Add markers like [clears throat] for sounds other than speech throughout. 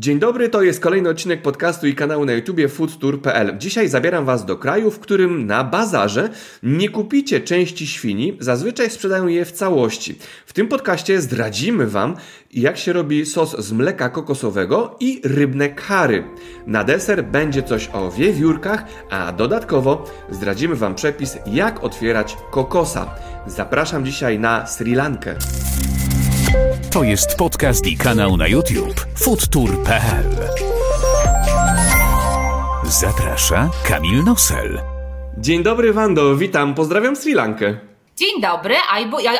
Dzień dobry, to jest kolejny odcinek podcastu i kanału na YouTubie foodtour.pl. Dzisiaj zabieram Was do kraju, w którym na bazarze nie kupicie części świni, zazwyczaj sprzedają je w całości. W tym podcaście zdradzimy Wam, jak się robi sos z mleka kokosowego i rybne kary. Na deser będzie coś o wiewiórkach, a dodatkowo zdradzimy Wam przepis, jak otwierać kokosa. Zapraszam dzisiaj na Sri Lankę. To jest podcast i kanał na YouTube foodtour.pl Zaprasza Kamil Nosel. Dzień dobry, Wando, witam, pozdrawiam Sri Lankę. Dzień dobry,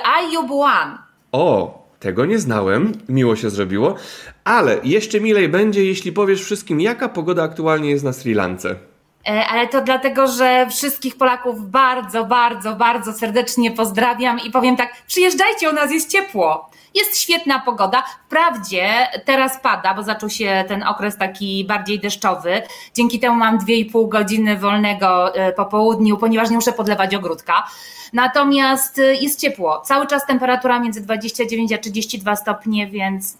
Ayubuan. O, tego nie znałem, miło się zrobiło, ale jeszcze milej będzie, jeśli powiesz wszystkim, jaka pogoda aktualnie jest na Sri Lance. E, ale to dlatego, że wszystkich Polaków bardzo, bardzo, bardzo serdecznie pozdrawiam i powiem tak, przyjeżdżajcie, u nas jest ciepło. Jest świetna pogoda. Wprawdzie teraz pada, bo zaczął się ten okres taki bardziej deszczowy. Dzięki temu mam 2,5 godziny wolnego e, po południu, ponieważ nie muszę podlewać ogródka. Natomiast e, jest ciepło. Cały czas temperatura między 29 a 32 stopnie, więc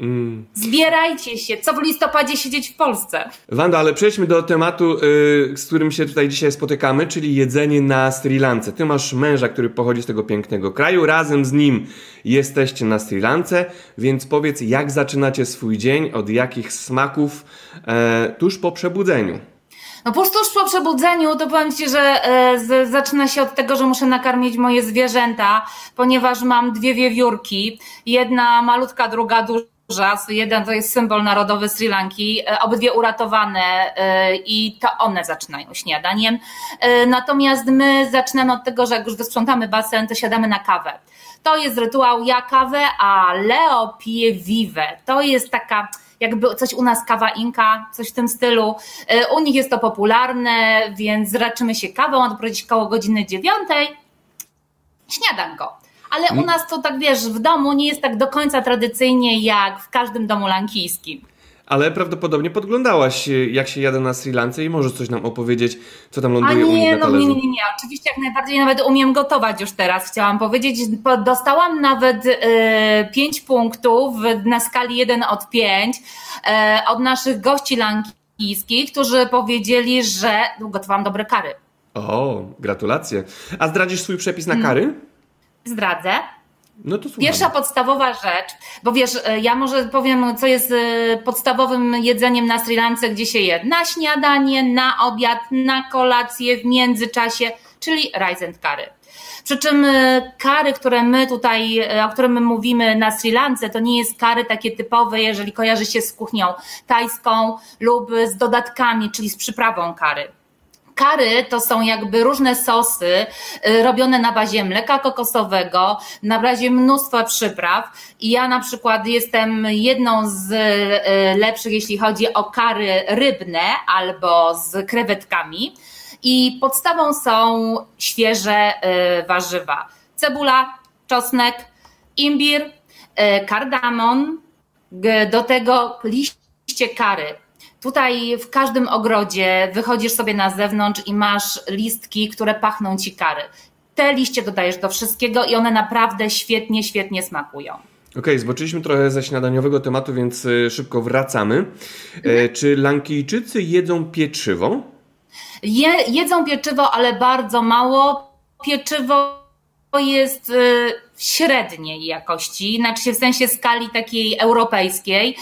Mm. Zbierajcie się, co w listopadzie siedzieć w Polsce. Wanda, ale przejdźmy do tematu, yy, z którym się tutaj dzisiaj spotykamy, czyli jedzenie na Sri Lance. Ty masz męża, który pochodzi z tego pięknego kraju, razem z nim jesteście na Sri Lance, więc powiedz, jak zaczynacie swój dzień, od jakich smaków e, tuż po przebudzeniu? No po tuż po przebudzeniu to powiem Ci, że e, z, zaczyna się od tego, że muszę nakarmić moje zwierzęta, ponieważ mam dwie wiewiórki, jedna malutka, druga duża Jeden to jest symbol narodowy Sri Lanki, e, obydwie uratowane e, i to one zaczynają śniadaniem. E, natomiast my zaczynamy od tego, że jak już wysprzątamy basen, to siadamy na kawę. To jest rytuał ja kawę, a Leo pije vive. To jest taka jakby coś u nas kawa inka, coś w tym stylu. U nich jest to popularne, więc raczymy się kawą, ma to prowadzić koło godziny dziewiątej. Śniadanko ale u mm. nas to tak wiesz, w domu nie jest tak do końca tradycyjnie jak w każdym domu lankijskim. Ale prawdopodobnie podglądałaś, jak się jada na Sri Lance i możesz coś nam opowiedzieć, co tam ląduje A nie, u nich na no, nie, nie, nie, nie. Oczywiście jak najbardziej nawet umiem gotować już teraz, chciałam powiedzieć. Dostałam nawet y, 5 punktów na skali 1 od 5 y, e, od naszych gości lankijskich, którzy powiedzieli, że gotowałam dobre kary. O, gratulacje. A zdradzisz swój przepis na kary? Zdradzę. No Pierwsza podstawowa rzecz, bo wiesz, e, ja może powiem, co jest e, podstawowym jedzeniem na Sri Lance, gdzie się je na śniadanie, na obiad, na kolację, w międzyczasie, czyli rice and curry. Przy czym e, kary, które my tutaj, o którym my mówimy na Sri Lance, to nie jest kary takie typowe, jeżeli kojarzy się z kuchnią tajską lub z dodatkami, czyli z przyprawą kary Kary to są jakby różne sosy y, robione na bazie mleka kokosowego, na bazie mnóstwa przypraw. I ja na przykład jestem jedną z y, lepszych, jeśli chodzi o kary rybne albo z krewetkami. I podstawą są świeże y, warzywa. Cebula, czosnek, imbir, kardamon, do tego liście kary Tutaj w każdym ogrodzie wychodzisz sobie na zewnątrz i masz listki, które pachną ci kary. Te liście dodajesz do wszystkiego i one naprawdę świetnie, świetnie smakują. Okej, okay, zboczyliśmy trochę ze śniadaniowego tematu, więc y, szybko wracamy. E, mhm. Czy Lankijczycy jedzą pieczywo? Je, jedzą pieczywo, ale bardzo mało. Pieczywo jest y, średniej jakości, znaczy w sensie skali takiej europejskiej.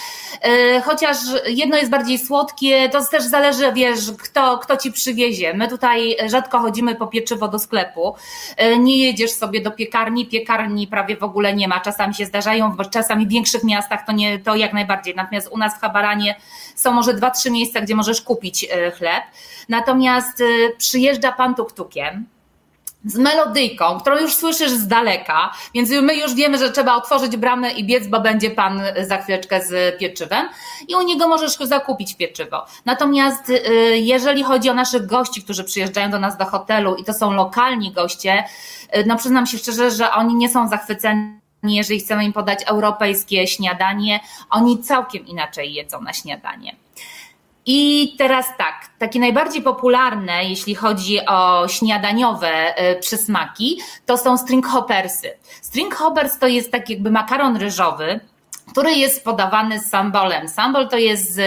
Y, chociaż jedno jest bardziej słodkie, to też zależy, wiesz, kto, kto ci przywiezie. My tutaj rzadko chodzimy po pieczywo do sklepu. Y, nie jedziesz sobie do piekarni, piekarni prawie w ogóle nie ma. Czasami się zdarzają, bo czasami w większych miastach to, nie, to jak najbardziej. Natomiast u nas w Habaranie są może dwa, trzy miejsca, gdzie możesz kupić chleb. Natomiast przyjeżdża pan tuktukiem, z melodyjką, którą już słyszysz z daleka, więc my już wiemy, że trzeba otworzyć bramę i biec, bo będzie pan za chwileczkę z pieczywem i u niego możesz zakupić pieczywo. Natomiast y, jeżeli chodzi o naszych gości, którzy przyjeżdżają do nas do hotelu i to są lokalni goście, y, no przyznam się szczerze, że oni nie są zachwyceni jeżeli chcemy im podać europejskie śniadanie, oni całkiem inaczej jedzą na śniadanie. I teraz tak, takie najbardziej popularne, jeśli chodzi o śniadaniowe y, przysmaki, to są stringhoppersy. Stringhoppers to jest tak jakby makaron ryżowy, który jest podawany z sambolem. Sambol to jest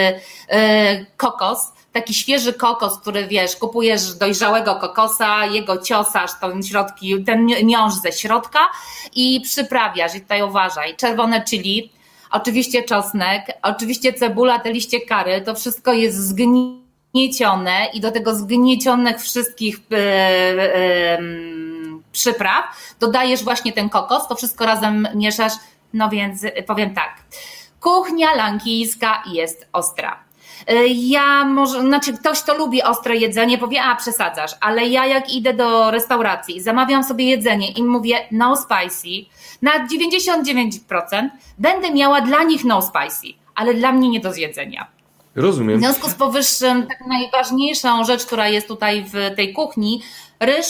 kokos, taki świeży kokos, który wiesz, kupujesz dojrzałego kokosa, jego ciosasz ten, środki, ten miąższ ze środka i przyprawiasz. I tutaj uważaj, czerwone chili, oczywiście czosnek, oczywiście cebula, te liście kary, to wszystko jest zgniecione i do tego zgniecionych wszystkich yy, yy, przypraw dodajesz właśnie ten kokos, to wszystko razem mieszasz, no więc powiem tak, kuchnia lankijska jest ostra. E, ja może, znaczy ktoś, kto lubi ostre jedzenie, powie, a przesadzasz, ale ja jak idę do restauracji, zamawiam sobie jedzenie i mówię no spicy, na 99% będę miała dla nich no spicy, ale dla mnie nie do zjedzenia. Rozumiem. W związku z powyższym, tak najważniejszą rzecz, która jest tutaj w tej kuchni, ryż,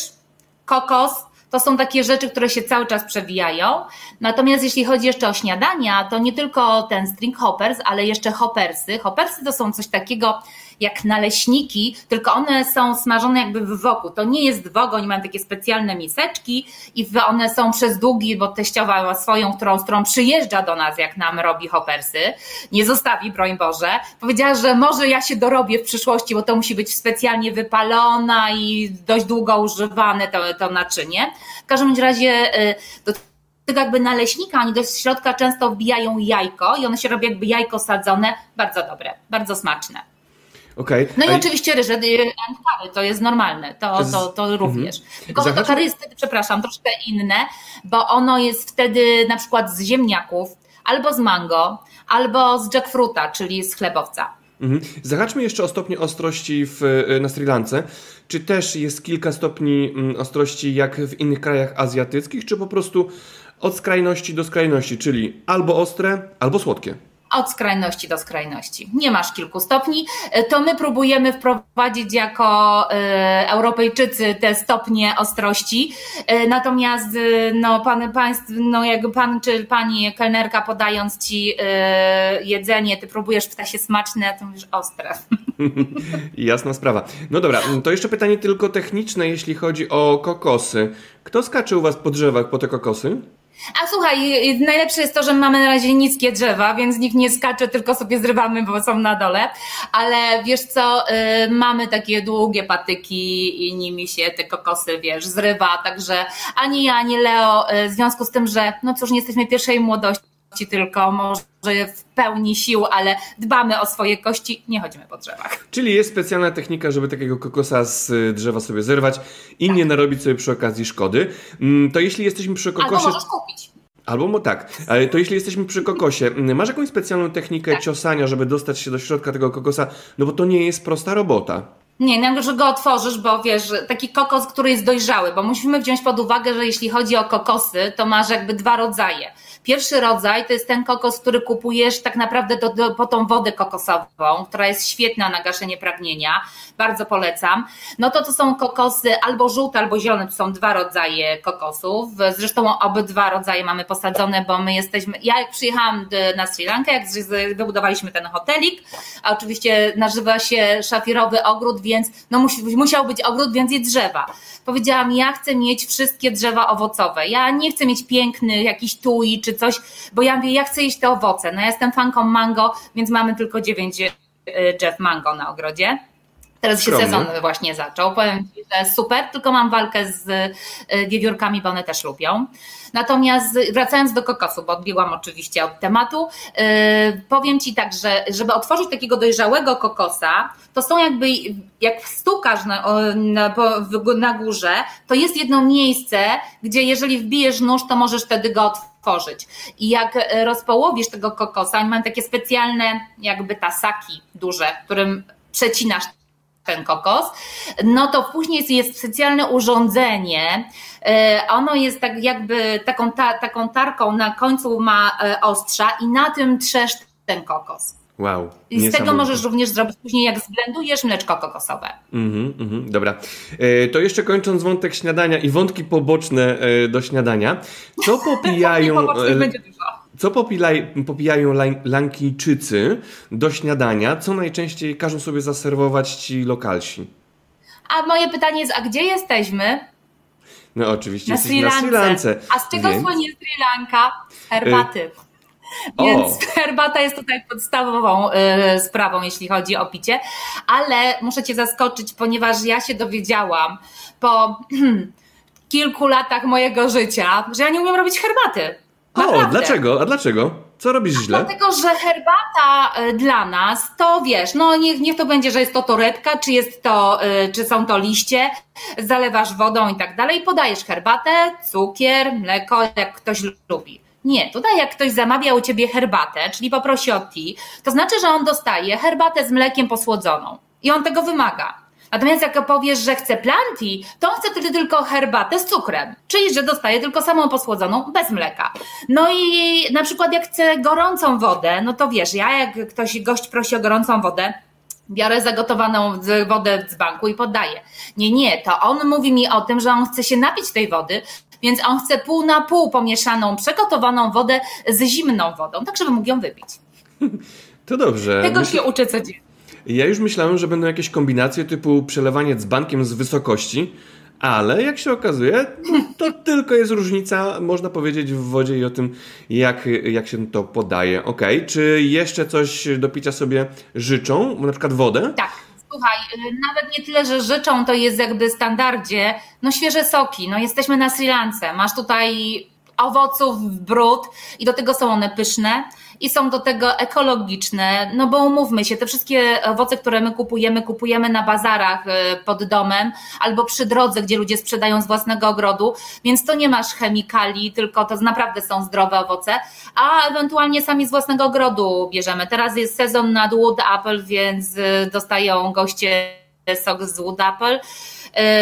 kokos, to są takie rzeczy, które się cały czas przewijają. Natomiast jeśli chodzi jeszcze o śniadania, to nie tylko ten string hoppers, ale jeszcze hoppersy. Hoppersy to są coś takiego, jak naleśniki, tylko one są smażone jakby w woku. To nie jest wok, oni mają takie specjalne miseczki i one są przez długi, bo teściowa ma swoją, którą, z którą przyjeżdża do nas, jak nam robi hopersy. Nie zostawi, broń Boże. Powiedziała, że może ja się dorobię w przyszłości, bo to musi być specjalnie wypalona i dość długo używane to, to naczynie. W każdym razie y, do tego jakby naleśnika, oni do środka często wbijają jajko i one się robi jakby jajko sadzone. Bardzo dobre, bardzo smaczne. Okay. No i A oczywiście ryże kary, to jest normalne, to, to, to również. Mhm. Tylko Zahacz... to kary jest wtedy, przepraszam, troszkę inne, bo ono jest wtedy na przykład z ziemniaków, albo z mango, albo z jackfruita, czyli z chlebowca. Mhm. Zahaczmy jeszcze o stopnie ostrości w, na Sri Lance. Czy też jest kilka stopni mm, ostrości jak w innych krajach azjatyckich, czy po prostu od skrajności do skrajności, czyli albo ostre, albo słodkie? Od skrajności do skrajności. Nie masz kilku stopni. E, to my próbujemy wprowadzić jako e, Europejczycy te stopnie ostrości. E, natomiast no, pan, państw, no, jak pan czy pani kelnerka podając ci jedzenie, ty próbujesz w tasie smaczne, a ty mówisz ostre. [laughs] Jasna sprawa. No dobra, to jeszcze pytanie tylko techniczne, jeśli chodzi o kokosy. Kto skacze u was po drzewach po te kokosy? A słuchaj, najlepsze jest to, że mamy na razie niskie drzewa, więc nikt nie skacze, tylko sobie zrywamy, bo są na dole. Ale wiesz co, y, mamy takie długie patyki i nimi się te kokosy, wiesz, zrywa. Także ani ja, ani Leo, y, w związku z tym, że no cóż, nie jesteśmy pierwszej młodości, tylko może w pełni sił, ale dbamy o swoje kości, nie chodzimy po drzewach. Czyli jest specjalna technika, żeby takiego kokosa z y, drzewa sobie zerwać i tak. nie narobić sobie przy okazji szkody. Mm, to jeśli jesteśmy przy kokosie... Albo możesz kupić. Albo tak, ale to jeśli jesteśmy przy kokosie, mm, masz jakąś specjalną technikę tak. ciosania, żeby dostać się do środka tego kokosa? No bo to nie jest prosta robota. Nie, no, że go otworzysz, bo wiesz, taki kokos, który jest dojrzały, bo musimy wziąć pod uwagę, że jeśli chodzi o kokosy, to masz jakby dwa rodzaje. Pierwszy rodzaj to jest ten kokos, który kupujesz tak naprawdę do, do, po tą wodę kokosową, która jest świetna na gaszenie pragnienia. Bardzo polecam. No to to są kokosy albo żółte, albo zielone. To są dwa rodzaje kokosów. Zresztą obydwa rodzaje mamy posadzone, bo my jesteśmy. Ja jak przyjechałam na Sri Lankę, jak wybudowaliśmy ten hotelik, a oczywiście nazywa się szafirowy ogród, więc no musi, musiał być ogród, więc i drzewa. Powiedziałam, ja chcę mieć wszystkie drzewa owocowe. Ja nie chcę mieć piękny jakiś tui czy coś, bo ja mówię, ja chcę jeść te owoce. No ja jestem fanką mango, więc mamy tylko dziewięć drzew mango na ogrodzie. Teraz się sezon właśnie zaczął. Powiem Ci, że super, tylko mam walkę z e, wiewiórkami, bo one też lubią. Natomiast wracając do kokosu, bo odbiegłam oczywiście od tematu, yy, powiem Ci tak, że żeby otworzyć takiego dojrzałego kokosa, to są jakby, jak stukasz na, na, na górze, to jest jedno miejsce, gdzie jeżeli wbijesz nóż, to możesz wtedy go otworzyć. I jak rozpołowisz tego kokosa, mam takie specjalne jakby tasaki duże, którym przecinasz ten kokos, no to później jest specjalne urządzenie. E, ono jest tak jakby taką, ta, taką tarką na końcu ma e, ostrza i na tym trzesz ten kokos. Wow. I z tego możesz również zrobić później, jak zblendujesz mleczko kokosowe. Mhm, mm dobra. E, to jeszcze kończąc wątek śniadania i wątki poboczne do śniadania. Co [laughs] popijają. dużo. Co popilaj, popijają Lankijczycy do śniadania? Co najczęściej każą sobie zaserwować ci lokalsi? A moje pytanie jest, a gdzie jesteśmy? No oczywiście na Sri, na Sri Lance. A z czego Więc... słynie Sri Lanka? Herbaty. Więc herbata jest tutaj podstawową y, sprawą, jeśli chodzi o picie. Ale muszę Cię zaskoczyć, ponieważ ja się dowiedziałam po [clears throat] kilku latach mojego życia, że ja nie umiem robić herbaty. Naprawdę. O, dlaczego? A dlaczego? Co robisz źle? Dlatego, że herbata y, dla nas to wiesz, no niech, niech to będzie, że jest to torebka, czy jest to, y, czy są to liście, zalewasz wodą i tak dalej, podajesz herbatę, cukier, mleko, jak ktoś lubi. Nie, tutaj jak ktoś zamawia u ciebie herbatę, czyli poprosi o tea, to znaczy, że on dostaje herbatę z mlekiem posłodzoną i on tego wymaga. Natomiast jak powiesz, że chce planti, to on chce wtedy tylko herbatę z cukrem, czyli że dostaje tylko samą posłodzoną bez mleka. No i na przykład jak chce gorącą wodę, no to wiesz, ja jak ktoś, gość prosi o gorącą wodę, biorę zagotowaną wodę z banku i podaję. Nie, nie, to on mówi mi o tym, że on chce się napić tej wody, więc on chce pół na pół pomieszaną, przygotowaną wodę z zimną wodą, tak żeby mógł ją wypić. [laughs] To dobrze. Tego Myśl... się uczę codziennie. Ja już myślałem, że będą jakieś kombinacje typu przelewanie dzbankiem z wysokości, ale jak się okazuje, to [laughs] tylko jest różnica, można powiedzieć, w wodzie i o tym, jak, jak się to podaje. Ok, czy jeszcze coś do picia sobie życzą? Na przykład wodę? Tak. Słuchaj, y, nawet nie tyle, że życzą, to jest jakby standardzie, no świeże soki, no jesteśmy na Sri Lance, masz tutaj owoców brud i do tego są one pyszne i są do tego ekologiczne, no bo umówmy się, te wszystkie owoce, które my kupujemy, kupujemy na bazarach y, pod domem albo przy drodze, gdzie ludzie sprzedają z własnego ogrodu, więc to nie masz chemikali, tylko to naprawdę są zdrowe owoce, a ewentualnie sami z własnego ogrodu bierzemy. Teraz jest sezon na wood apple, więc y, dostają goście sok z wood apple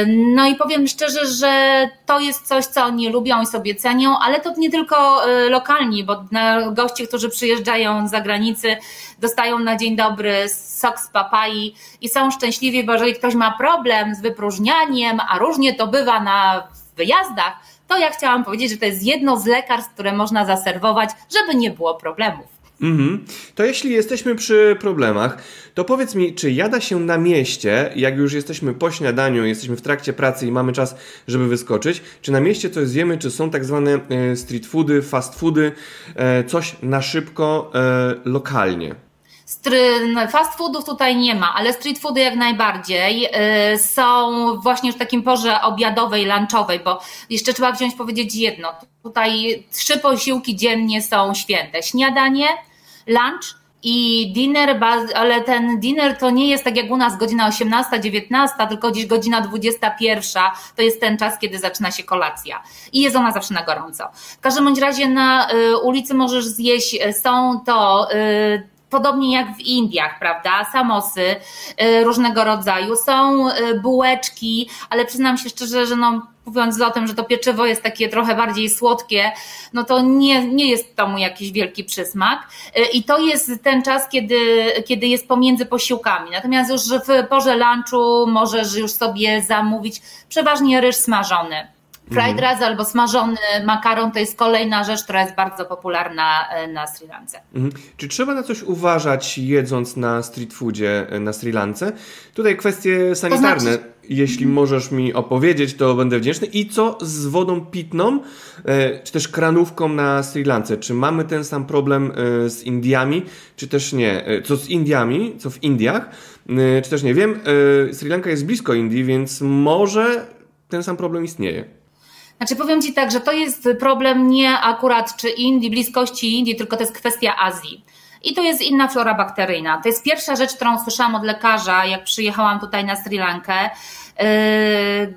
no i powiem szczerze, że to jest coś, co oni lubią i sobie cenią, ale to nie tylko e, lokalni, bo goście, którzy przyjeżdżają z zagranicy, dostają na dzień dobry sok z papai i są szczęśliwi, bo jeżeli ktoś ma problem z wypróżnianiem, a różnie to bywa na wyjazdach, to ja chciałam powiedzieć, że to jest jedno z lekarstw, które można zaserwować, żeby nie było problemów. Mhm. To jeśli jesteśmy przy problemach, to powiedz mi, czy jada się na mieście, jak już jesteśmy po śniadaniu, jesteśmy w trakcie pracy i mamy czas, żeby wyskoczyć, czy na mieście coś zjemy, czy są tak zwane e, street foody, fast foody, e, coś na szybko, e, lokalnie? No, fast foodów tutaj nie ma, ale street foody jak najbardziej są właśnie już w takim porze obiadowej, lunchowej, bo jeszcze trzeba wziąć powiedzieć jedno. Tutaj trzy posiłki dziennie są święte. Śniadanie, lunch i dinner, ale ten dinner to nie jest tak jak u nas godzina 18, 19, tylko gdzieś godzina 21. To jest ten czas, kiedy zaczyna się kolacja. I jest ona zawsze na gorąco. W każdym bądź razie na y, ulicy możesz zjeść, y, są to y, podobnie jak w Indiach, prawda? Samosy różnego rodzaju, są bułeczki, ale przyznam się szczerze, że no mówiąc o tym, że to pieczywo jest takie trochę bardziej słodkie, no to nie, nie jest to mu jakiś wielki przysmak. Y, I to jest ten czas, kiedy, kiedy jest pomiędzy posiłkami. Natomiast już w porze lunchu możesz już sobie zamówić przeważnie ryż smażony. Fried mhm. rice albo smażony makaron to jest kolejna rzecz, która jest bardzo popularna y, na Sri Lance. Mhm. Czy trzeba na coś uważać jedząc na street foodzie y, na Sri Lance? Tutaj kwestie sanitarne. To znaczy jeśli możesz mi opowiedzieć, to będę wdzięczny. I co z wodą pitną, e, czy też kranówką na Sri Lance? Czy mamy ten sam problem e, z Indiami, czy też nie? E, co z Indiami, co w Indiach, czy też nie? Wiem, Sri Lanka jest blisko Indii, więc może ten sam problem istnieje. Znaczy powiem Ci tak, że to jest problem nie akurat czy Indii, bliskości Indii, tylko to jest kwestia Azji. I to jest inna flora bakteryjna. To jest pierwsza rzecz, którą słyszałam od lekarza, jak przyjechałam tutaj na Sri Lankę,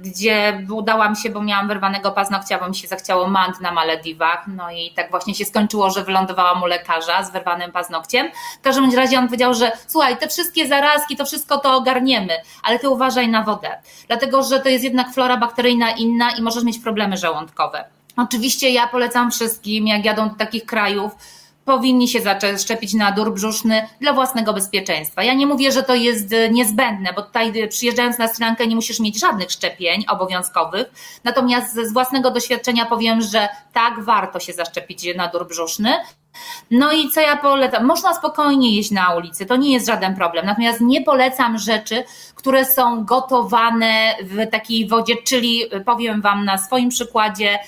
gdzie udałam się, bo miałam wyrwanego paznokcia, bo mi się zachciało mant na Malediwach. No i tak właśnie się skończyło, że wylądowałam u lekarza z wyrwanym paznokciem. W każdym razie on powiedział, że słuchaj, te wszystkie zarazki, to wszystko to ogarniemy, ale ty uważaj na wodę. Dlatego, że to jest jednak flora bakteryjna inna i możesz mieć problemy żołądkowe. Oczywiście ja polecam wszystkim, jak jadą do takich krajów, powinni się zaszczepić na dur brzuszny dla własnego bezpieczeństwa. Ja nie mówię, że to jest e, niezbędne, bo tutaj e, przyjeżdżając na Sri Lankę nie musisz mieć żadnych szczepień obowiązkowych, natomiast z własnego doświadczenia powiem, że tak, warto się zaszczepić na dur brzuszny. No i co ja polecam? Można spokojnie jeść na ulicy, to nie jest żaden problem. Natomiast nie polecam rzeczy, które są gotowane w takiej wodzie, czyli powiem Wam na swoim przykładzie,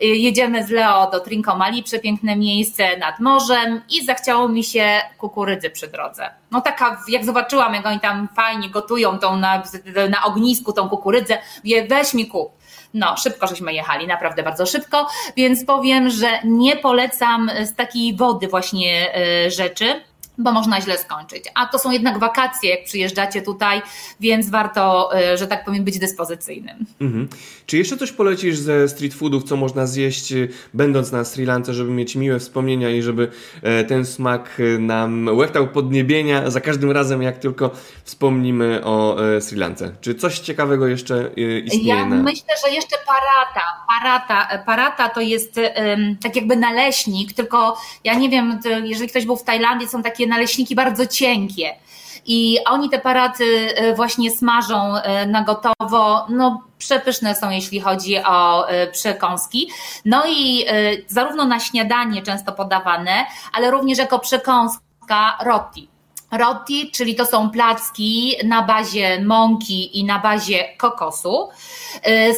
jedziemy z Leo do Trincomalee, przepiękne miejsce nad morzem i zachciało mi się kukurydzy przy drodze. No taka, jak zobaczyłam, jak oni tam fajnie gotują tą na, na ognisku tą kukurydzę, wie, weź mi kup. No, szybko żeśmy jechali, naprawdę bardzo szybko, więc powiem, że nie polecam z takiej wody właśnie y, rzeczy bo można źle skończyć. A to są jednak wakacje, jak przyjeżdżacie tutaj, więc warto, y, że tak powiem, być dyspozycyjnym. Mhm. Czy jeszcze coś polecisz ze street foodów, co można zjeść, y, będąc na Sri Lance, żeby mieć miłe wspomnienia i żeby e, ten smak y, nam łechtał podniebienia za każdym razem, jak tylko wspomnimy o e, Sri Lance? Czy coś ciekawego jeszcze istnieje? Ja na... myślę, że jeszcze parata. Parata, e, parata to jest um, tak jakby naleśnik, tylko ja nie wiem, jeżeli ktoś był w Tajlandii, są takie naleśniki bardzo cienkie. I oni te paraty e, właśnie smażą e, na gotowo. No, przepyszne są, jeśli chodzi o e, przekąski. No i zarówno na śniadanie często podawane, ale również jako przekąska roti. Roti, czyli to są placki na bazie mąki i na bazie kokosu, y,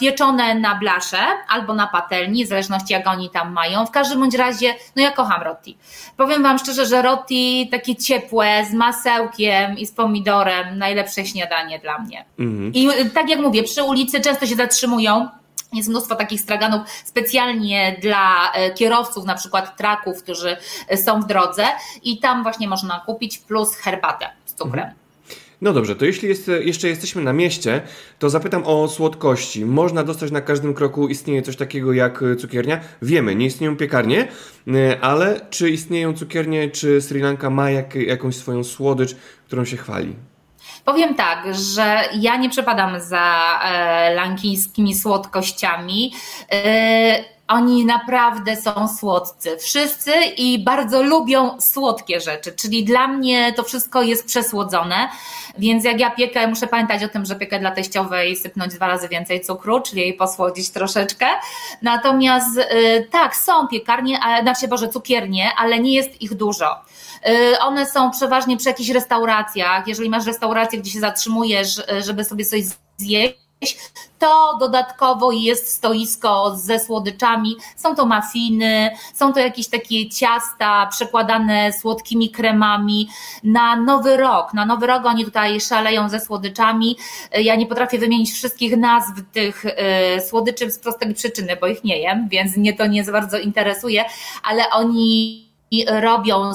pieczone na blasze albo na patelni, w zależności jak oni tam mają. W każdym bądź razie, no ja kocham roti. Powiem Wam szczerze, że roti takie ciepłe, z masełkiem i z pomidorem, najlepsze śniadanie dla mnie. Mhm. I y, tak jak mówię, przy ulicy często się zatrzymują, jest mnóstwo takich straganów specjalnie dla e, kierowców, na przykład traków, którzy e, są w drodze i tam właśnie można kupić plus herbatę z cukrem. Mhm. No dobrze, to jeśli jest, jeszcze jesteśmy na mieście, to zapytam o słodkości. Można dostać na każdym kroku, istnieje coś takiego jak e, cukiernia? Wiemy, nie istnieją piekarnie, ale czy istnieją cukiernie, czy Sri Lanka ma jak, jakąś swoją słodycz, którą się chwali? Powiem tak, że ja nie przepadam za e, lankijskimi słodkościami. Oni naprawdę są słodcy. Wszyscy i bardzo lubią słodkie rzeczy, czyli dla mnie to wszystko jest przesłodzone, więc jak ja piekę, muszę pamiętać o tym, że piekę dla teściowej sypnąć dwa razy więcej cukru, czyli jej posłodzić troszeczkę. Natomiast y, tak, są piekarnie, ale, znaczy Boże, cukiernie, ale nie jest ich dużo. Y, one są przeważnie przy jakichś restauracjach. Jeżeli masz restaurację, gdzie się zatrzymujesz, y, żeby sobie coś zjeść, to dodatkowo jest stoisko ze słodyczami. Są to mafiny, są to jakieś takie ciasta przekładane słodkimi kremami na nowy rok. Na nowy rok oni tutaj szaleją ze słodyczami. Ja nie potrafię wymienić wszystkich nazw tych y, słodyczy z prostej przyczyny, bo ich nie jem, więc mnie to nie bardzo interesuje, ale oni robią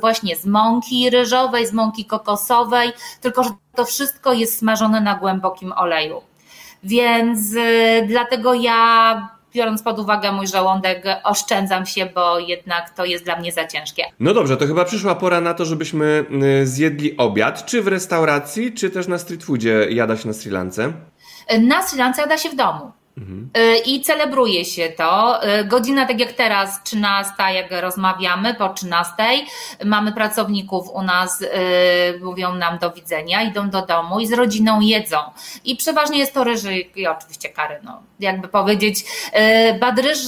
właśnie z mąki ryżowej, z mąki kokosowej, tylko że to wszystko jest smażone na głębokim oleju. Więc y, dlatego ja biorąc pod uwagę mój żołądek, oszczędzam się, bo jednak to jest dla mnie za ciężkie. No dobrze, to chyba przyszła pora na to, żebyśmy y, zjedli obiad, czy w restauracji, czy też na street foodzie jada się na Sri Lance? Na Sri Lance jada się w domu. Mhm. I celebruje się to. Y, godzina, tak jak teraz, 13, jak rozmawiamy, po 13, mamy pracowników u nas, y, mówią nam do widzenia, idą do domu i z rodziną jedzą. I przeważnie jest to ryż i oczywiście kary, no, jakby powiedzieć. Y, bad ryż,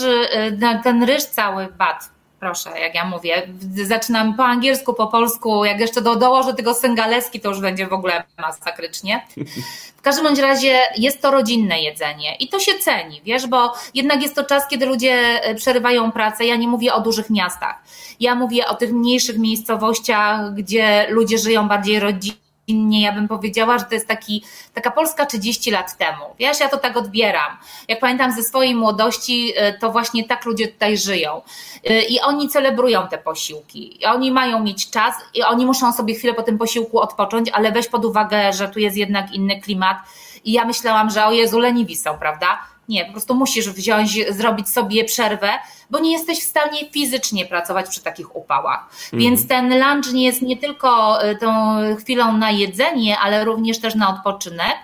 ten ryż cały, bad, proszę, jak ja mówię, zaczynam po angielsku, po polsku, jak jeszcze do, dołożę tego syngaleski, to już będzie w ogóle masakrycznie. [laughs] W każdym bądź razie jest to rodzinne jedzenie i to się ceni, wiesz, bo jednak jest to czas, kiedy ludzie e, przerywają pracę. Ja nie mówię o dużych miastach. Ja mówię o tych mniejszych miejscowościach, gdzie ludzie żyją bardziej rodzinnie innie, ja bym powiedziała, że to jest taki, taka Polska 30 lat temu. Wiesz, ja to tak odbieram. Jak pamiętam ze swojej młodości, y, to właśnie tak ludzie tutaj żyją. Y, I oni celebrują te posiłki. I oni mają mieć czas i oni muszą sobie chwilę po tym posiłku odpocząć, ale weź pod uwagę, że tu jest jednak inny klimat. I ja myślałam, że o Jezu, leniwi są, prawda? Nie, po prostu musisz wziąć, zrobić sobie przerwę, bo nie jesteś w stanie fizycznie pracować przy takich upałach. Mhm. Więc ten lunch nie jest nie tylko y, tą chwilą na jedzenie, ale również też na odpoczynek.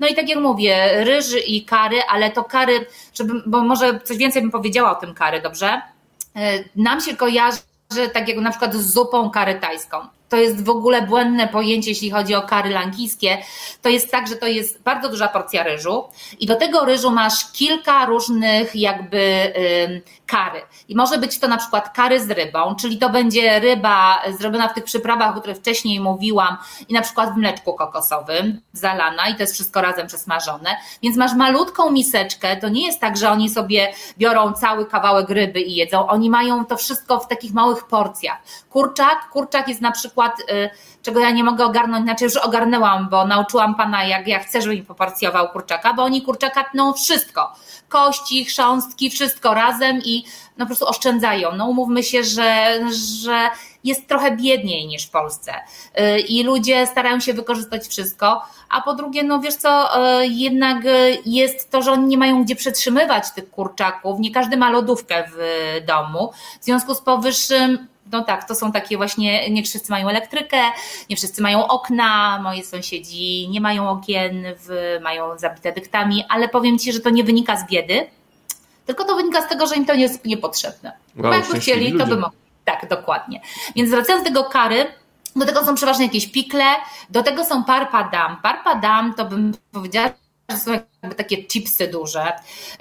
No i tak jak mówię, ryż i kary, ale to kary, żeby, bo może coś więcej bym powiedziała o tym kary, dobrze? Y, nam się kojarzy tak jak na przykład z zupą kary tajską to jest w ogóle błędne pojęcie, jeśli chodzi o kary lankijskie. To jest tak, że to jest bardzo duża porcja ryżu i do tego ryżu masz kilka różnych jakby kary. I może być to na przykład kary z rybą, czyli to będzie ryba zrobiona w tych przyprawach, o których wcześniej mówiłam i na przykład w mleczku kokosowym, zalana i to jest wszystko razem przesmażone. Więc masz malutką miseczkę, to nie jest tak, że oni sobie biorą cały kawałek ryby i jedzą, oni mają to wszystko w takich małych porcjach. Kurczak, kurczak jest na przykład, y, czego ja nie mogę ogarnąć, znaczy już ogarnęłam, bo nauczyłam pana, jak ja chcę, żeby mi poporcjował kurczaka, bo oni kurczaka tną wszystko. Kości, chrząstki, wszystko razem i no po prostu oszczędzają. No umówmy się, że, że jest trochę biedniej niż w Polsce y, i ludzie starają się wykorzystać wszystko, a po drugie, no wiesz co, y, jednak jest to, że oni nie mają gdzie przetrzymywać tych kurczaków, nie każdy ma lodówkę w domu, w związku z powyższym no tak, to są takie właśnie, nie wszyscy mają elektrykę, nie wszyscy mają okna, moi sąsiedzi nie mają okien, w, mają zabite dyktami, ale powiem Ci, że to nie wynika z biedy, tylko to wynika z tego, że im to nie jest niepotrzebne. Wow, Bo jakby chcieli, ludzie. to by mogli. Tak, dokładnie. Więc wracając do tego kary, do tego są przeważnie jakieś pikle, do tego są parpadam. Parpadam to bym powiedziała, że są jakby takie chipsy duże.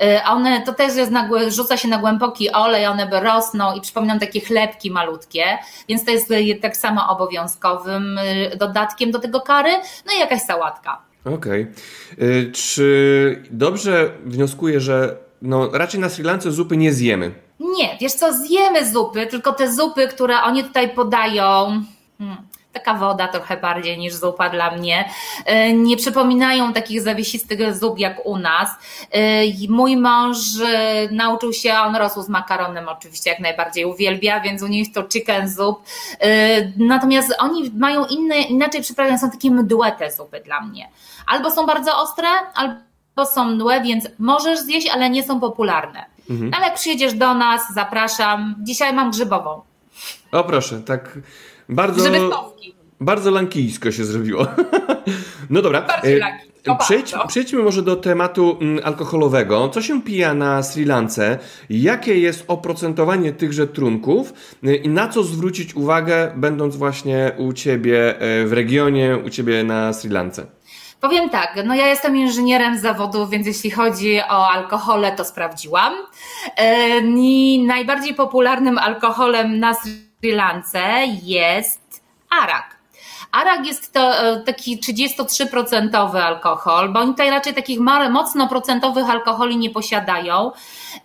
Y, one, to też jest na, rzuca się na głęboki olej, one rosną i przypominam takie chlebki malutkie, więc to jest y, tak samo obowiązkowym y, dodatkiem do tego kary, no i jakaś sałatka. Okej. Okay. Czy dobrze wnioskuję, że no, raczej na Sri Lance zupy nie zjemy? Nie, wiesz co, zjemy zupy, tylko te zupy, które oni tutaj podają, hmm, taka woda trochę bardziej niż zupa dla mnie. E, nie przypominają takich zawiesistych zup jak u nas. E, mój mąż e, nauczył się, on rosł z makaronem oczywiście, jak najbardziej uwielbia, więc u nich to chicken zup. Natomiast oni mają inne, inaczej przyprawione, są takie mdłe te zupy dla mnie. Albo są bardzo ostre, albo są mdłe, więc możesz zjeść, ale nie są popularne. Mhm. Ale przyjedziesz do nas, zapraszam. Dzisiaj mam grzybową. O proszę, tak bardzo, bardzo lankijsko się zrobiło. [laughs] no dobra. Bardziej e, Przejdź, przejdźmy może do tematu mm, alkoholowego. Co się pija na Sri Lance? Jakie jest oprocentowanie tychże trunków e, i na co zwrócić uwagę, będąc właśnie u Ciebie e, w regionie, u Ciebie na Sri Lance? Powiem tak, no ja jestem inżynierem z zawodu, więc jeśli chodzi o alkohole, to sprawdziłam. I najbardziej popularnym alkoholem na Sri Lance jest arak. Arak jest to e, taki 33% alkohol, bo oni tutaj raczej takich mocno procentowych alkoholi nie posiadają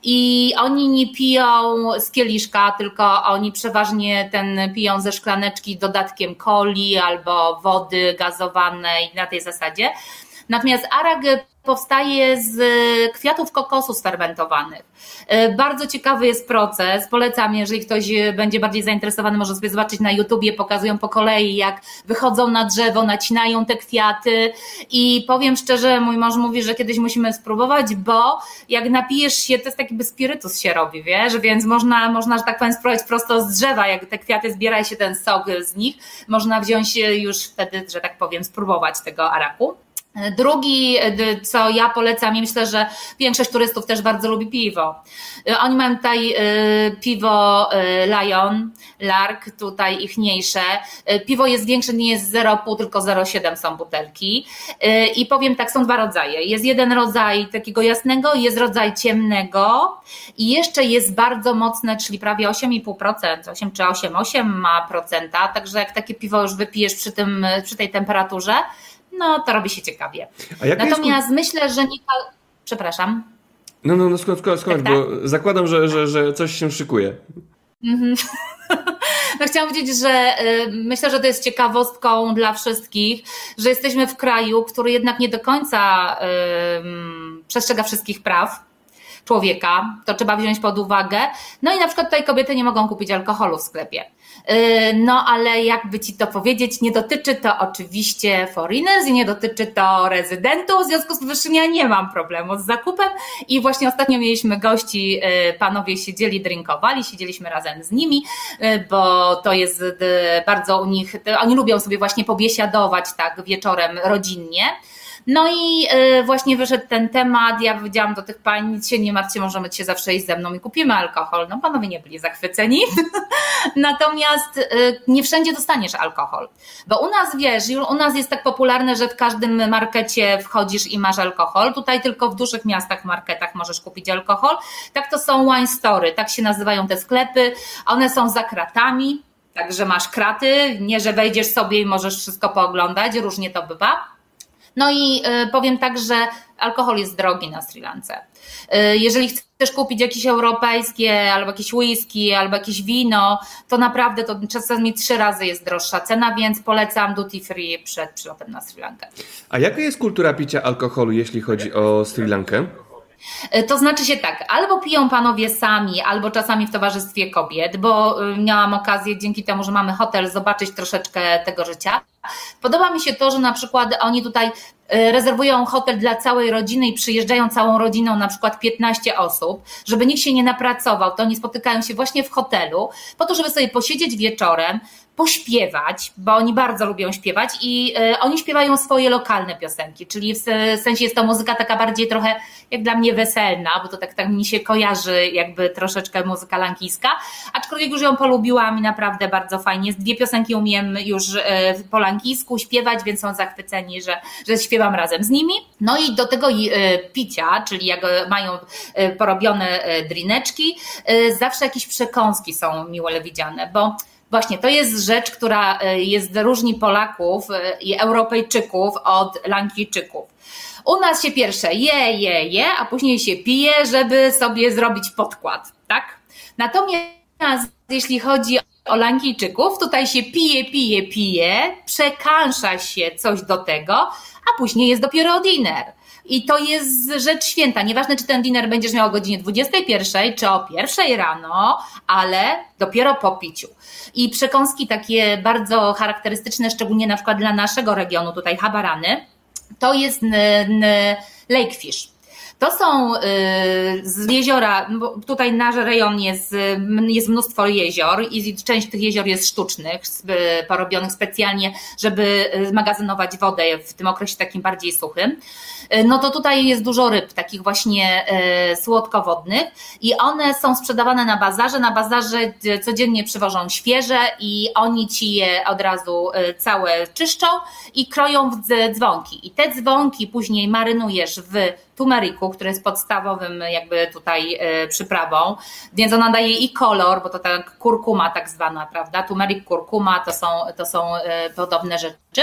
i oni nie piją z kieliszka, tylko oni przeważnie ten piją ze szklaneczki dodatkiem coli albo wody gazowanej na tej zasadzie. Natomiast arak powstaje z kwiatów kokosu sfermentowanych. E, bardzo ciekawy jest proces. Polecam, jeżeli ktoś będzie bardziej zainteresowany, może sobie zobaczyć na YouTubie, pokazują po kolei, jak wychodzą na drzewo, nacinają te kwiaty i powiem szczerze, mój mąż mówi, że kiedyś musimy spróbować, bo jak napijesz się, to jest taki by spirytus się robi, wiesz, więc można, można, że tak powiem, spróbować prosto z drzewa, jak te kwiaty zbiera się ten sok z nich, można wziąć już wtedy, że tak powiem, spróbować tego araku. Drugi, co ja polecam i myślę, że większość turystów też bardzo lubi piwo. Oni mają tutaj y, piwo y, Lion, Lark, tutaj ich mniejsze. Y, piwo jest większe, nie jest 0,5, tylko 0,7 są butelki. I powiem tak, są dwa rodzaje. Jest jeden rodzaj takiego jasnego, jest rodzaj ciemnego i jeszcze jest bardzo mocne, czyli prawie 8,5%, 8 czy 8,8 ma procenta, także jak takie piwo już wypijesz przy, tym, przy tej temperaturze, no to robi się ciekawie. Natomiast jest... myślę, że nie. Przepraszam. No, no, no skąd, skąd, skąd tak, bo tak? zakładam, że, że, że coś się szykuje. Mhm. [laughs] No chciałam powiedzieć, że y, myślę, że to jest ciekawostką dla wszystkich, że jesteśmy w kraju, który jednak nie do końca przestrzega wszystkich praw człowieka, to trzeba wziąć pod uwagę. No i na przykład tutaj kobiety nie mogą kupić alkoholu w sklepie. Yy, no ale jakby ci to powiedzieć, nie dotyczy to oczywiście foreigners i nie dotyczy to rezydentów, w związku z powyższym ja nie mam problemu z zakupem i właśnie ostatnio mieliśmy gości, yy, panowie siedzieli, drinkowali, siedzieliśmy razem z nimi, yy, bo to jest bardzo u nich, oni lubią sobie właśnie pobiesiadować tak wieczorem rodzinnie. No i właśnie wyszedł ten temat, ja powiedziałam do tych pań, nic się nie martwcie, możemy się zawsze iść ze mną i kupimy alkohol. No panowie nie byli zachwyceni. [laughs] Natomiast nie wszędzie dostaniesz alkohol. Bo u nas, wiesz, u nas jest tak popularne, że w każdym markecie wchodzisz i masz alkohol. Tutaj tylko w dużych miastach, marketach możesz kupić alkohol. Tak to są wine story, tak się nazywają te sklepy. One są za kratami, także masz kraty, nie że wejdziesz sobie i możesz wszystko pooglądać, różnie to bywa. No i y, powiem tak, że alkohol jest drogi na Sri Lance. Y, jeżeli chcesz kupić jakieś europejskie, albo jakieś whisky, albo jakieś wino, to naprawdę to czasami trzy razy jest droższa cena, więc polecam duty free przed przylotem na Sri Lankę. A jaka jest kultura picia alkoholu, jeśli chodzi o Sri Lankę? Y, to znaczy się tak, albo piją panowie sami, albo czasami w towarzystwie kobiet, bo miałam okazję dzięki temu, że mamy hotel, zobaczyć troszeczkę tego życia. Podoba mi się to, że na przykład oni tutaj e, rezerwują hotel dla całej rodziny i przyjeżdżają całą rodziną, na przykład 15 osób, żeby nikt się nie napracował, to oni spotykają się właśnie w hotelu, po to, żeby sobie posiedzieć wieczorem, pośpiewać, bo oni bardzo lubią śpiewać i e, oni śpiewają swoje lokalne piosenki, czyli w sensie jest to muzyka taka bardziej trochę jak dla mnie weselna, bo to tak, tak mi się kojarzy jakby troszeczkę muzyka lankijska, aczkolwiek już ją polubiłam i naprawdę bardzo fajnie. Dwie piosenki umiem już e, po lankijsku śpiewać, więc są zachwyceni, że, że śpiewam razem z nimi. No i do tego e, picia, czyli jak mają porobione drineczki, zawsze jakieś przekąski są miłe widziane, bo Właśnie, to jest rzecz, która e, jest różni Polaków e, i Europejczyków od Lankijczyków. U nas się pierwsze je, je, je, a później się pije, żeby sobie zrobić podkład, tak? Natomiast jeśli chodzi o Lankijczyków, tutaj się pije, pije, pije, przekansza się coś do tego, a później jest dopiero dinner. I to jest rzecz święta. Nieważne, czy ten dinner będziesz miał o godzinie 21, czy o pierwszej rano, ale dopiero po piciu. I przekąski takie bardzo charakterystyczne, szczególnie na przykład dla naszego regionu, tutaj Habarany, to jest lakefish. To są y, z jeziora, tutaj nasz rejon jest, jest mnóstwo jezior i część tych jezior jest sztucznych, porobionych specjalnie, żeby magazynować wodę w tym okresie takim bardziej suchym. Y, no to tutaj jest dużo ryb, takich właśnie y, słodkowodnych i one są sprzedawane na bazarze. Na bazarze codziennie przywożą świeże i oni ci je od razu całe czyszczą i kroją w dzwonki. I te dzwonki później marynujesz w tumeriku, który jest podstawowym jakby tutaj e, przyprawą, więc ona daje i kolor, bo to tak kurkuma tak zwana, prawda? Tumerik, kurkuma to są, to są e, podobne rzeczy.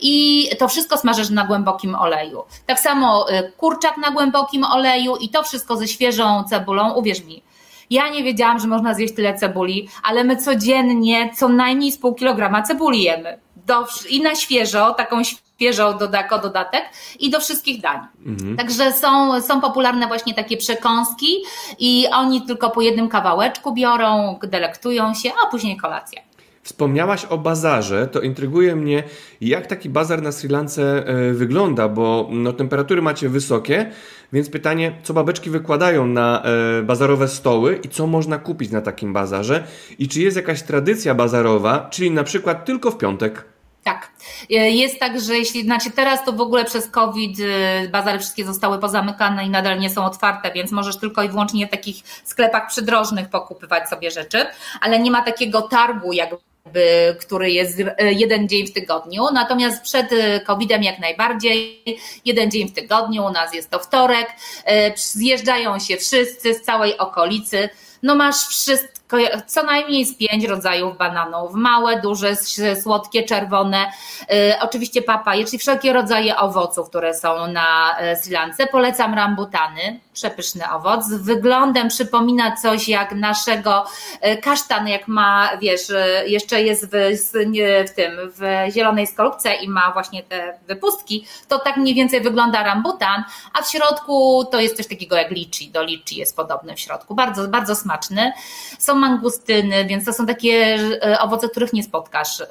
I to wszystko smażysz na głębokim oleju. Tak samo e, kurczak na głębokim oleju i to wszystko ze świeżą cebulą, uwierz mi. Ja nie wiedziałam, że można zjeść tyle cebuli, ale my codziennie co najmniej z pół kilograma cebuli jemy. Do, I na świeżo, taką świeżo jako dodatek i do wszystkich dań. Mhm. Także są, są popularne właśnie takie przekąski i oni tylko po jednym kawałeczku biorą, delektują się, a później kolacja. Wspomniałaś o bazarze, to intryguje mnie, jak taki bazar na Sri Lance e, wygląda, bo no, temperatury macie wysokie, więc pytanie, co babeczki wykładają na e, bazarowe stoły i co można kupić na takim bazarze i czy jest jakaś tradycja bazarowa, czyli na przykład tylko w piątek? Tak. E, jest tak, że jeśli, znaczy teraz to w ogóle przez COVID e, bazary wszystkie zostały pozamykane i nadal nie są otwarte, więc możesz tylko i wyłącznie w takich sklepach przydrożnych pokupywać sobie rzeczy, ale nie ma takiego targu jakby który jest e, jeden dzień w tygodniu. Natomiast przed COVID-em jak najbardziej, jeden dzień w tygodniu, u nas jest to wtorek, zjeżdżają się wszyscy z całej okolicy. No masz wszystko co najmniej z pięć rodzajów bananów. Małe, duże, słodkie, czerwone. Y, oczywiście papaje, czyli wszelkie rodzaje owoców, które są na y, Sri Lance. Polecam rambutany, przepyszny owoc. Wyglądem przypomina coś jak naszego y, kasztan, jak ma, wiesz, jeszcze jest w, w tym, w zielonej skorupce i ma właśnie te wypustki, to tak mniej więcej wygląda rambutan, a w środku to jest coś takiego jak liczy. Do liczy jest podobny w środku. Bardzo, bardzo smaczny. Są mangustyny, więc to są takie e, owoce, których nie spotkasz e,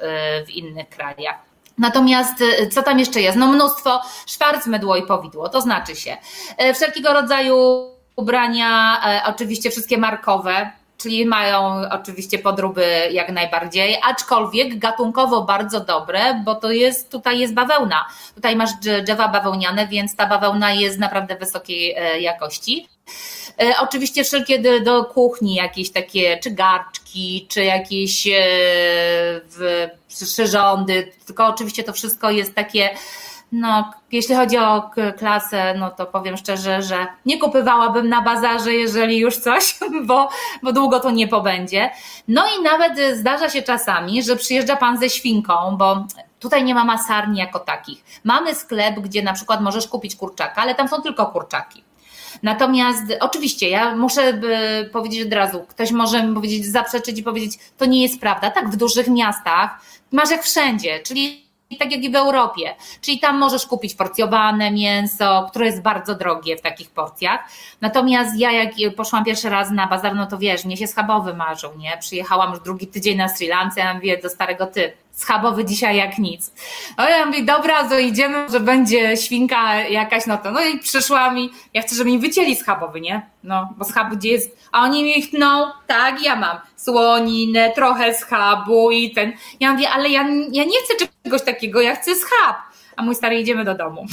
w innych krajach. Natomiast e, co tam jeszcze jest? No mnóstwo szwarc, mydło i powidło, to znaczy się wszelkiego rodzaju ubrania, oczywiście wszystkie markowe, czyli mają oczywiście podróby jak najbardziej, aczkolwiek gatunkowo bardzo dobre, bo to jest, tutaj jest bawełna. Tutaj masz drzewa bawełniane, więc ta bawełna jest naprawdę wysokiej e, jakości. E, oczywiście wszelkie do, kuchni jakieś takie, czy garczki, czy jakieś w, przyrządy, tylko oczywiście to wszystko jest takie no, jeśli chodzi o klasę, no to powiem szczerze, że nie kupywałabym na bazarze, jeżeli już coś, [laughs] bo, bo długo to nie pobędzie. No i nawet zdarza się czasami, że przyjeżdża pan ze świnką, bo tutaj nie ma masarni jako takich. Mamy sklep, gdzie na przykład możesz kupić kurczaka, ale tam są tylko kurczaki. Natomiast oczywiście ja muszę powiedzieć od razu, ktoś może mi powiedzieć, zaprzeczyć i powiedzieć, to nie jest prawda. Tak, w dużych miastach masz jak wszędzie, czyli tak jak i w Europie. Czyli tam możesz kupić porcjowane mięso, które jest bardzo drogie w takich porcjach. Natomiast ja jak poszłam pierwszy raz na bazar, no to wiesz, mnie się schabowy marzył, nie? Przyjechałam już drugi tydzień na Sri Lance, ja mówię do starego ty, schabowy dzisiaj jak nic. No ja mówię, dobra, to idziemy, że będzie świnka jakaś, no to, no i przyszła mi, ja chcę, żeby mi wycięli schabowy, nie? No, bo schab gdzie jest, a oni mi no, tak, ja mam słoninę, trochę schabu i ten, ja mówię, ale ja, ja nie chcę czegoś takiego, ja chcę schab a mój stary idziemy do domu.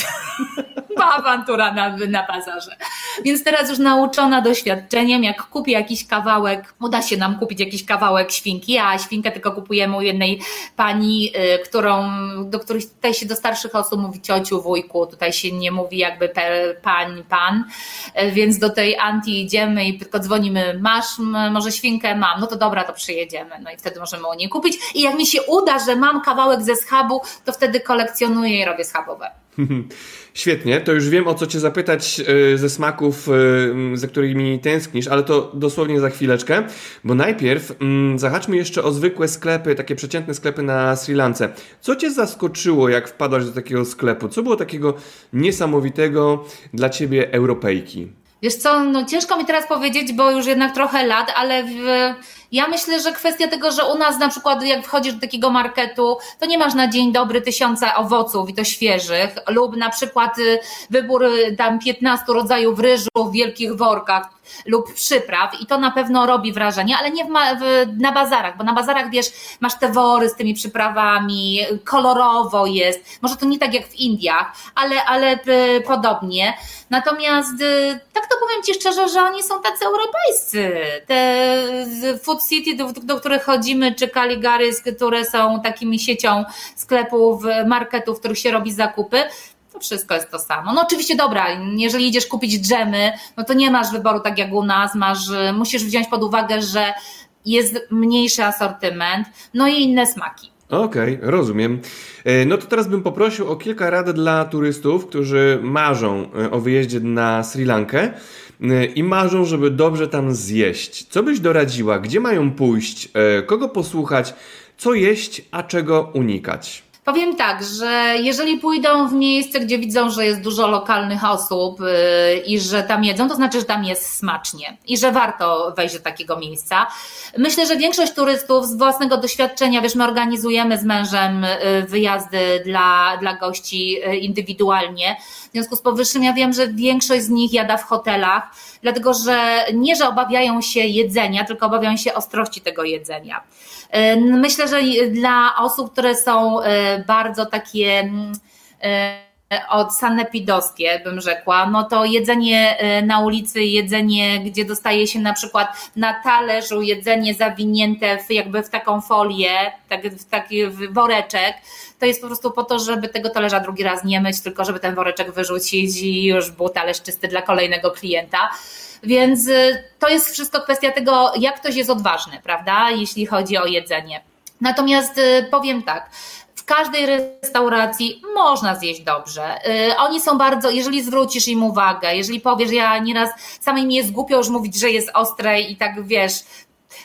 [laughs] Awantura na, na bazarze. Więc teraz już nauczona doświadczeniem, jak kupię jakiś kawałek, uda się nam kupić jakiś kawałek świnki, a świnkę tylko kupujemy u jednej pani, y, którą, do której tutaj się do starszych osób mówi ciociu, wujku, tutaj się nie mówi jakby pań, pan, y, więc do tej Anti idziemy i tylko dzwonimy, masz może świnkę? Mam, no to dobra, to przyjedziemy, no i wtedy możemy u niej kupić. I jak mi się uda, że mam kawałek ze schabu, to wtedy kolekcjonuję robię schabowe. [laughs] Świetnie, to już wiem o co Cię zapytać e, ze smaków, e, za którymi tęsknisz, ale to dosłownie za chwileczkę, bo najpierw mm, zahaczmy jeszcze o zwykłe sklepy, takie przeciętne sklepy na Sri Lance. Co Cię zaskoczyło, jak wpadłaś do takiego sklepu? Co było takiego niesamowitego dla Ciebie Europejki? Wiesz co, no ciężko mi teraz powiedzieć, bo już jednak trochę lat, ale w ja myślę, że kwestia tego, że u nas na przykład jak wchodzisz do takiego marketu, to nie masz na dzień dobry tysiąca owoców i to świeżych, lub na przykład y, wybór y, tam 15 rodzajów ryżu w wielkich workach lub przypraw i to na pewno robi wrażenie, ale nie w, w, na bazarach, bo na bazarach wiesz, masz te wory z tymi przyprawami, kolorowo jest, może to nie tak jak w Indiach, ale, ale y, podobnie. Natomiast tak to powiem Ci szczerze, że oni są tacy europejscy. Te food City, do, do których chodzimy, czy Caligaris, które są takimi siecią sklepów, marketów, w których się robi zakupy, to wszystko jest to samo. No oczywiście dobra, jeżeli idziesz kupić dżemy, no to nie masz wyboru tak jak u nas, masz, musisz wziąć pod uwagę, że jest mniejszy asortyment, no i inne smaki. Okej, okay, rozumiem. E, no to teraz bym poprosił o kilka rad dla turystów, którzy marzą e, o wyjeździe na Sri Lankę. Y, i marzą, żeby dobrze tam zjeść. Co byś doradziła? Gdzie mają pójść? Y, kogo posłuchać? Co jeść, a czego unikać? Powiem tak, że jeżeli pójdą w miejsce, gdzie widzą, że jest dużo lokalnych osób yy, i że tam jedzą, to znaczy, że tam jest smacznie i że warto wejść do takiego miejsca. Myślę, że większość turystów z własnego doświadczenia, wiesz, my organizujemy z mężem wyjazdy dla, dla gości indywidualnie. W związku z powyższym ja wiem, że większość z nich jada w hotelach, dlatego że nie, że obawiają się jedzenia, tylko obawiają się ostrości tego jedzenia. Myślę, że dla osób, które są bardzo takie mm, od sanepidowskie, bym rzekła, no to jedzenie na ulicy, jedzenie, gdzie dostaje się na przykład na talerzu jedzenie zawinięte w, jakby w taką folię, tak, w taki woreczek, to jest po prostu po to, żeby tego talerza drugi raz nie myć, tylko żeby ten woreczek wyrzucić i już był talerz czysty dla kolejnego klienta. Więc y, to jest wszystko kwestia tego, jak ktoś jest odważny, prawda, jeśli chodzi o jedzenie. Natomiast y, powiem tak, w każdej restauracji można zjeść dobrze. Y, oni są bardzo, jeżeli zwrócisz im uwagę, jeżeli powiesz, ja nieraz samej mi jest głupio już mówić, że jest ostre i tak wiesz,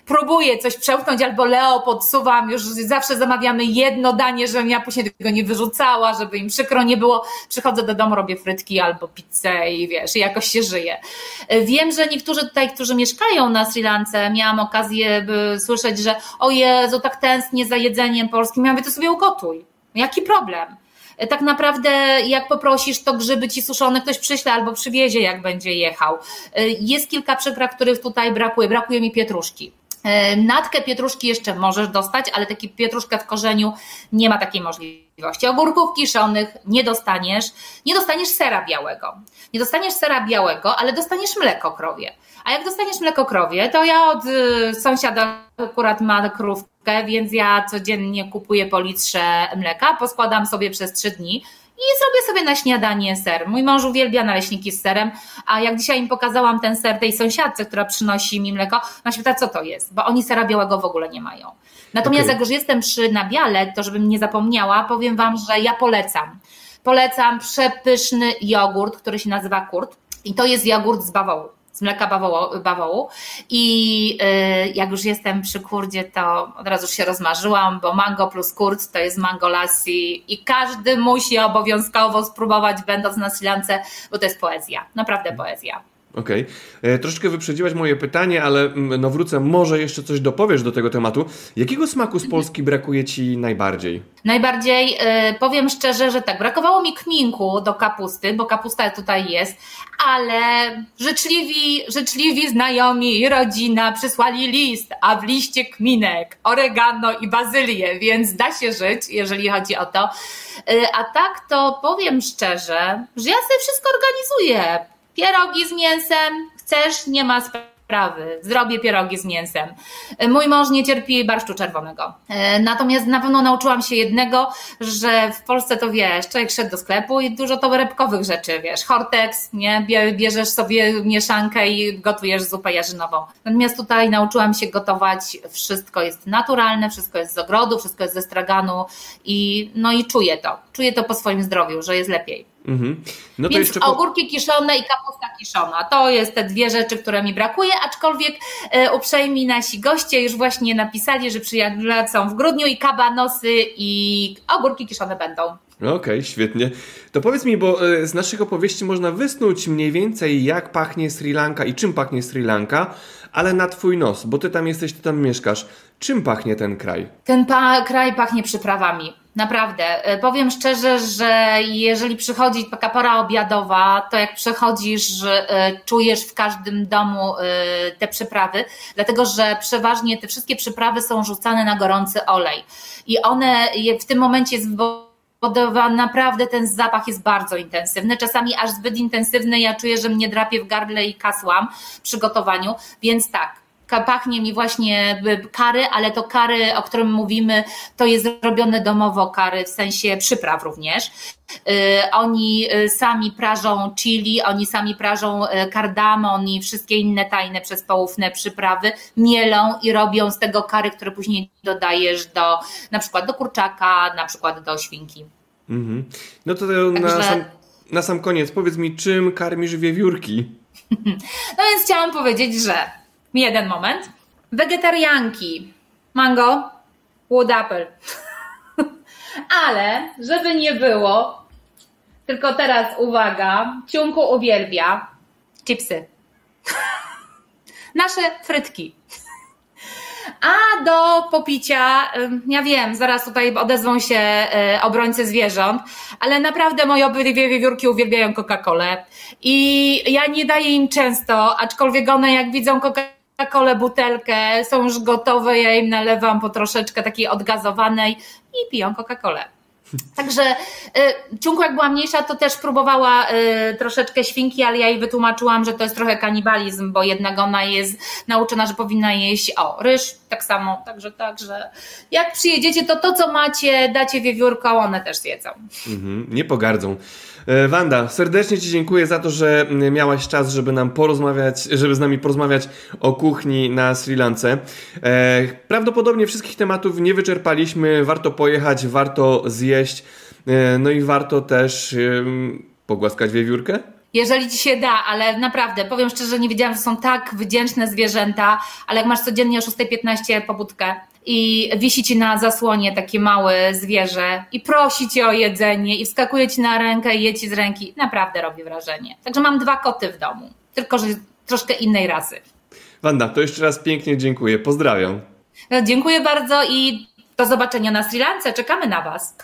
próbuję coś przełknąć albo Leo podsuwam, już zawsze zamawiamy jedno danie, żebym ja później tego nie wyrzucała, żeby im przykro nie było. Przychodzę do domu, robię frytki albo pizzę i wiesz, i jakoś się żyje. Wiem, że niektórzy tutaj, którzy mieszkają na Sri Lance, miałam okazję słyszeć, że o Jezu, tak tęsknię za jedzeniem polskim. Ja mówię, to sobie ugotuj Jaki problem? Tak naprawdę jak poprosisz, to grzyby ci suszone ktoś przyśle albo przywiezie, jak będzie jechał. Jest kilka przypraw, których tutaj brakuje. Brakuje mi pietruszki. E, natkę pietruszki jeszcze możesz dostać, ale taki pietruszkę w korzeniu nie ma takiej możliwości. Ogórków kiszonych nie dostaniesz, nie dostaniesz sera białego. Nie dostaniesz sera białego, ale dostaniesz mleko krowie. A jak dostaniesz mleko krowie, to ja od y, sąsiada akurat ma krówkę, więc ja codziennie kupuję po litrze mleka, poskładam sobie przez trzy dni i zrobię sobie na śniadanie ser. Mój mąż uwielbia naleśniki z serem, a jak dzisiaj im pokazałam ten ser tej sąsiadce, która przynosi mi mleko, ona się pyta, co to jest, bo oni sera białego w ogóle nie mają. Natomiast okay. jak już jestem przy nabiale, to żebym nie zapomniała, powiem Wam, że ja polecam. Polecam przepyszny jogurt, który się nazywa kurt i to jest jogurt z bawołu z mleka bawołu, bawołu. i y, jak już jestem przy kurdzie, to od razu się rozmarzyłam, bo mango plus kurt to jest mango lassi i każdy musi obowiązkowo spróbować będąc na Sri bo to jest poezja, naprawdę poezja. Okej. Okay. E, troszeczkę wyprzedziłaś moje pytanie, ale mm, no wrócę, może jeszcze coś dopowiesz do tego tematu. Jakiego smaku z Polski brakuje Ci najbardziej? Najbardziej yy, powiem szczerze, że tak, brakowało mi kminku do kapusty, bo kapusta tutaj jest, ale życzliwi, życzliwi znajomi i rodzina przysłali list, a w liście kminek, oregano i bazylię, więc da się żyć, jeżeli chodzi o to. Yy, a tak to powiem szczerze, że ja sobie wszystko organizuję pierogi z mięsem, chcesz, nie ma sprawy, zrobię pierogi z mięsem. Mój mąż nie cierpi barszczu czerwonego. E, natomiast na pewno nauczyłam się jednego, że w Polsce to wiesz, człowiek szedł do sklepu i dużo torebkowych rzeczy, wiesz, hortex, nie, bierzesz sobie mieszankę i gotujesz zupę jarzynową. Natomiast tutaj nauczyłam się gotować, wszystko jest naturalne, wszystko jest z ogrodu, wszystko jest ze straganu i no i czuję to, czuję to po swoim zdrowiu, że jest lepiej. Mhm. No Więc jeszcze... ogórki kiszone i kapusta kiszona. To jest te dwie rzeczy, które mi brakuje, aczkolwiek e, uprzejmi nasi goście już właśnie napisali, że przyjadą w grudniu i kabanosy i ogórki kiszone będą. Okej, okay, świetnie. To powiedz mi, bo e, z naszych opowieści można wysnuć mniej więcej jak pachnie Sri Lanka i czym pachnie Sri Lanka, ale na twój nos, bo ty tam jesteś, ty tam mieszkasz. Czym pachnie ten kraj? Ten pa kraj pachnie przyprawami Naprawdę. E, powiem szczerze, że jeżeli przychodzi taka pora obiadowa, to jak przychodzisz, e, czujesz w każdym domu e, te przyprawy, dlatego że przeważnie te wszystkie przyprawy są rzucane na gorący olej. I one w tym momencie jest naprawdę ten zapach jest bardzo intensywny, czasami aż zbyt intensywny. Ja czuję, że mnie drapie w gardle i kasłam przy gotowaniu, więc tak, pachnie mi właśnie kary, ale to kary, o którym mówimy, to jest robione domowo kary, w sensie przypraw również. Y, oni y, sami prażą chili, oni sami prażą y, kardamon i wszystkie inne tajne przespołówne przyprawy, mielą i robią z tego kary, które później dodajesz do na przykład do kurczaka, na przykład do świnki. Mhm. No to Także... na, sam, na sam koniec powiedz mi, czym karmisz wiewiórki? [laughs] No więc chciałam powiedzieć, że Jeden moment. Wegetarianki. Mango, wood apple. [laughs] Ale, żeby nie było, tylko teraz uwaga, Ciunku uwielbia chipsy. [laughs] Nasze frytki. A do popicia, ja wiem, zaraz tutaj odezwą się e, obrońcy zwierząt, ale naprawdę moje obydwie wiewiórki uwielbiają Coca-Colę i ja nie daję im często, aczkolwiek one jak widzą Coca-Colę, kole butelkę, są już gotowe, ja im nalewam po troszeczkę takiej odgazowanej i piją Coca-Colę. Także y, Ciunku jak była mniejsza, to też próbowała y, troszeczkę świnki, ale ja jej wytłumaczyłam, że to jest trochę kanibalizm, bo jednak ona jest nauczona, że powinna jeść o ryż, tak samo, także także jak przyjedziecie, to to co macie, dacie wiewiórką, one też zjedzą. Mhm, nie pogardzą. E, Wanda, serdecznie Ci dziękuję za to, że miałaś czas, żeby nam porozmawiać, żeby z nami porozmawiać o kuchni na Sri Lance. E, prawdopodobnie wszystkich tematów nie wyczerpaliśmy. Warto pojechać, warto zjeść, e, no i warto też pogłaskać wiewiórkę. Jeżeli ci się da, ale naprawdę, powiem szczerze, nie wiedziałam, że są tak wdzięczne zwierzęta, ale jak masz codziennie o 6.15 pobudkę, i wisi ci na zasłonie takie małe zwierzę i prosi cię o jedzenie i wskakuje ci na rękę i je ci z ręki, naprawdę robi wrażenie. Także mam dwa koty w domu, tylko że troszkę innej rasy. Wanda, to jeszcze raz pięknie dziękuję. Pozdrawiam. No, dziękuję bardzo i do zobaczenia na Sri Lance. Czekamy na Was.